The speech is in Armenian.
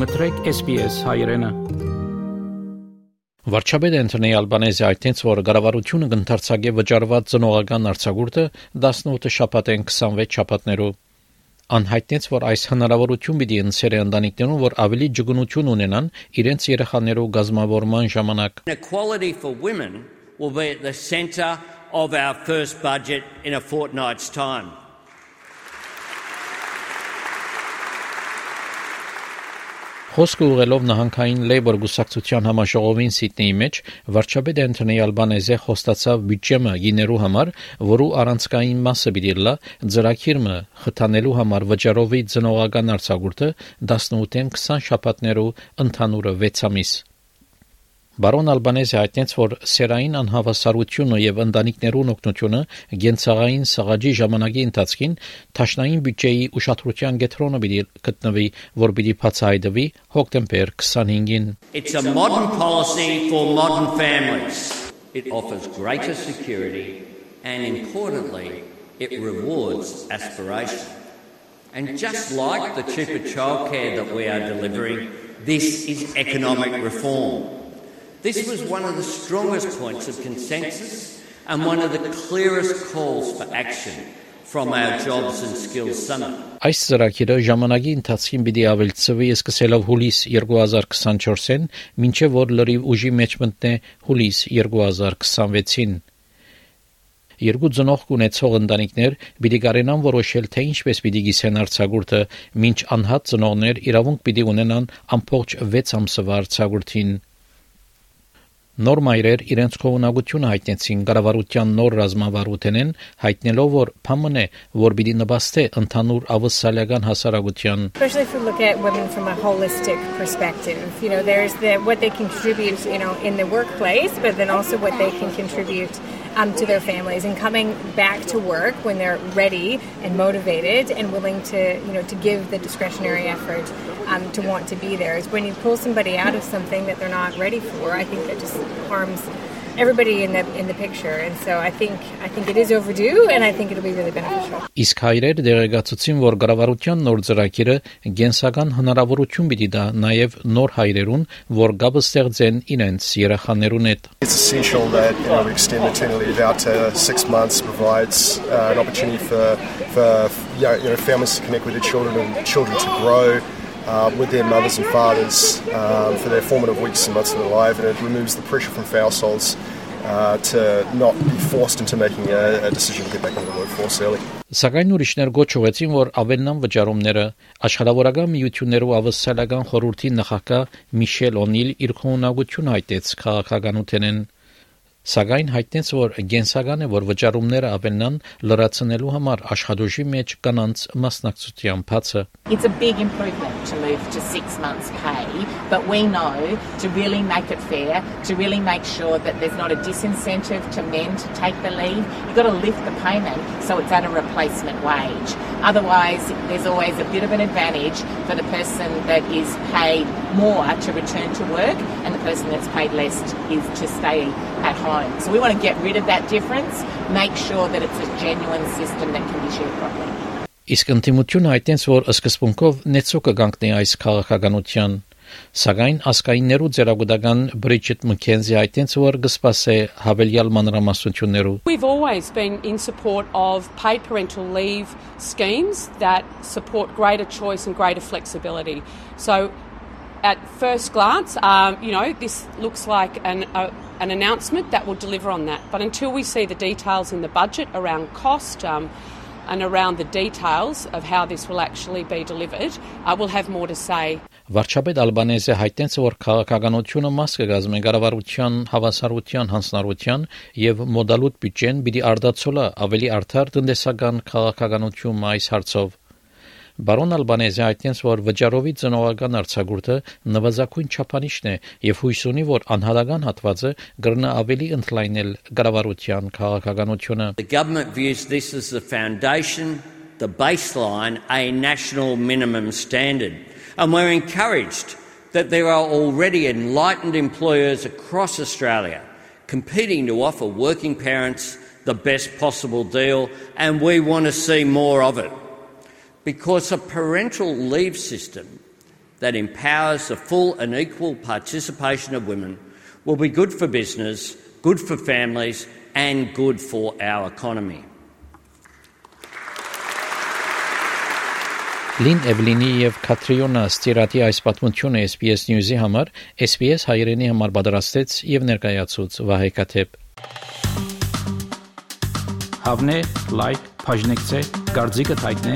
մտրեք SPS հայրենը։ Վարչապետ Անտոնի Ալբանեզի այդտենց որ կառավարությունը կընթարցակե վճարված ծնողական արձակուրդը 18 շաբաթեն 26 շաբաթներով անհայտնեց, որ այս հնարավորություն պիտի ընցերը ընտանիքներուն, որ ավելի ջգնություն ունենան իրենց երեխաներով գազմավորման ժամանակ։ Equality for women will be at the centre of our first budget in a fortnight's time. Խոսքը ուղելով նահանգային Labour գուսակցության համաժողովին Սիդնեի մեջ վարչապետ Անտոնի Ալբանեզը խոստացավ բյուջեմը գիներու համար, որու առանցքային մասը պիտի լա ծրագիրը խթանելու համար վճարովի ծնողական արձակուրդը 18-ին 20 շաբաթներով ընդհանուրը 6 ամիս։ Բարոն Ալբանեզը հայտնեց, որ սերային անհավասարությունը եւ ընտանիքներուն օգնությունը գենցաղային սաղաջի ժամանակի ընթացքին Թաշնային բյուջեի ուշադրության կենտրոնը պիտի գտնվի, որ պիտի բացահայտվի հոկտեմբեր 25-ին։ It's a modern policy for modern families. It offers greater security and importantly, it rewards aspiration. And just like the cheaper childcare that we are delivering, this is economic reform. This was one of the strongest points of consensus and one of the clearest calls for action from our Jobs and Skills Summit. Այս ծրագիրը ժամանակի ընթացքին պիտի ավելցվի սկսելով հուլիս 2024-ին, մինչև որ լրիվ ուժի մեջ մտնե հուլիս 2026-ին։ Երկու ծնող կունեցող ընտանիքներ պիտի կարենան որոշել թե ինչպես պիտի գիսեն արձակուրդը, մինչ անհատ ծնողներ իրավունք պիտի ունենան ամբողջ 6 ամսվա արձակուրդին։ Նոր մայրեր իրենց քողունակությունը հայտնեցին կառավարության նոր ռազմավարութենեն, հայտնելով որ փամն է, որ պիտի նպաստե ընդհանուր ավսալական հասարակության։ Especially if we look at women from a holistic perspective, you know, there's the what they contribute, you know, in the workplace, but then also what they can contribute um, to their families and coming back to work when they're ready and motivated and willing to, you know, to give the discretionary effort um, to want to be there. Is when you pull somebody out of something that they're not ready for, I think that just harms everybody in the in the picture and so I think I think it is overdue and I think it'll be really beneficial. Իսկ հայրեր դեղեկացուցին, որ կառավարության նոր ծրագիրը գենսական հնարավորություն պիտի դա նաև նոր հայրերուն, որ գաբը ստեղծեն իրենց երեխաներուն հետ։ It's essential that you know, we extend maternity leave out to six months provides uh, an opportunity for for you know, families to connect with their children and children to grow uh, with their mothers and fathers um, for their formative weeks and months of their life, and it removes the pressure from households uh, to not be forced into making a, a decision to get back into the workforce early. Սակայն ուրիշներ գոչ ուղեցին, որ ավելնան վճարումները աշխարհավորական միություններով ավսալական խորհրդի նախագահ Միշել Օնիլ իր քոնագություն հայտեց քաղաքականութենեն Սակայն հայտնեց, որ գենսական է, որ վճարումները ավելնան լրացնելու համար աշխատուժի մեջ կանանց մասնակցության բացը։ It's a big improvement to move to 6 months pay, but we know to really make it fair, to really make sure that there's not a disincentive to men to take the leave, you've got to lift the payment so it's at a replacement wage. Otherwise, there's always a bit of an advantage for the person that is paid more to return to work and the person that's paid less is to stay at home. So we want to get rid of that difference, make sure that it's a genuine system that can be shared properly. Իսկ ընդդիմությունը հայտնեց, որ սկզբունքով նեցո կգանքնի այս քաղաքականության Սակայն ասկայիններու ձերագուտական Բրիջիտ Մքենզի հայտնեց, որ գսպասե հավելյալ մանրամասնություններու We've always been in support of paid parental leave schemes that support greater choice and greater flexibility. So at first glance, um, you know, this looks like an, uh, an announcement that will deliver on that. But until we see the details in the budget around cost um, and around the details of how this will actually be delivered, uh, we'll have more to say. Վարչապետ Ալբանեզը հայտնեց, որ քաղաքականությունը մաս կգազմի կառավարության հավասարության հանձնարարության եւ մոդալուտ բյուջեն պիտի արդացոլա ավելի արդար տնտեսական քաղաքականություն այս հարցով։ Բարոն Ալբանեզը հայտնեց, որ վճարովի ծնողական արձակուրդը նվազագույն չափանիշն է եւ հույս ունի, որ անհատական հատվածը կրնա ավելի ընդլայնել կառավարության քաղաքականությունը։ The government views this as the foundation, the baseline, a national minimum standard. And we're encouraged that there are already enlightened employers across Australia competing to offer working parents the best possible deal, and we want to see more of it because a parental leave system that empowers the full and equal participation of women will be good for business, good for families, and good for our economy. Լին Էվլինի եւ Կատրիոնա Ստիրատի այս պատմությունը SPS News-ի համար SPS հայրենի համար պատրաստեց եւ ներկայացուց Վահե Կաթեփ։ Հավնե, լայք, բաժնեկցե, դարձիկը թայտնե,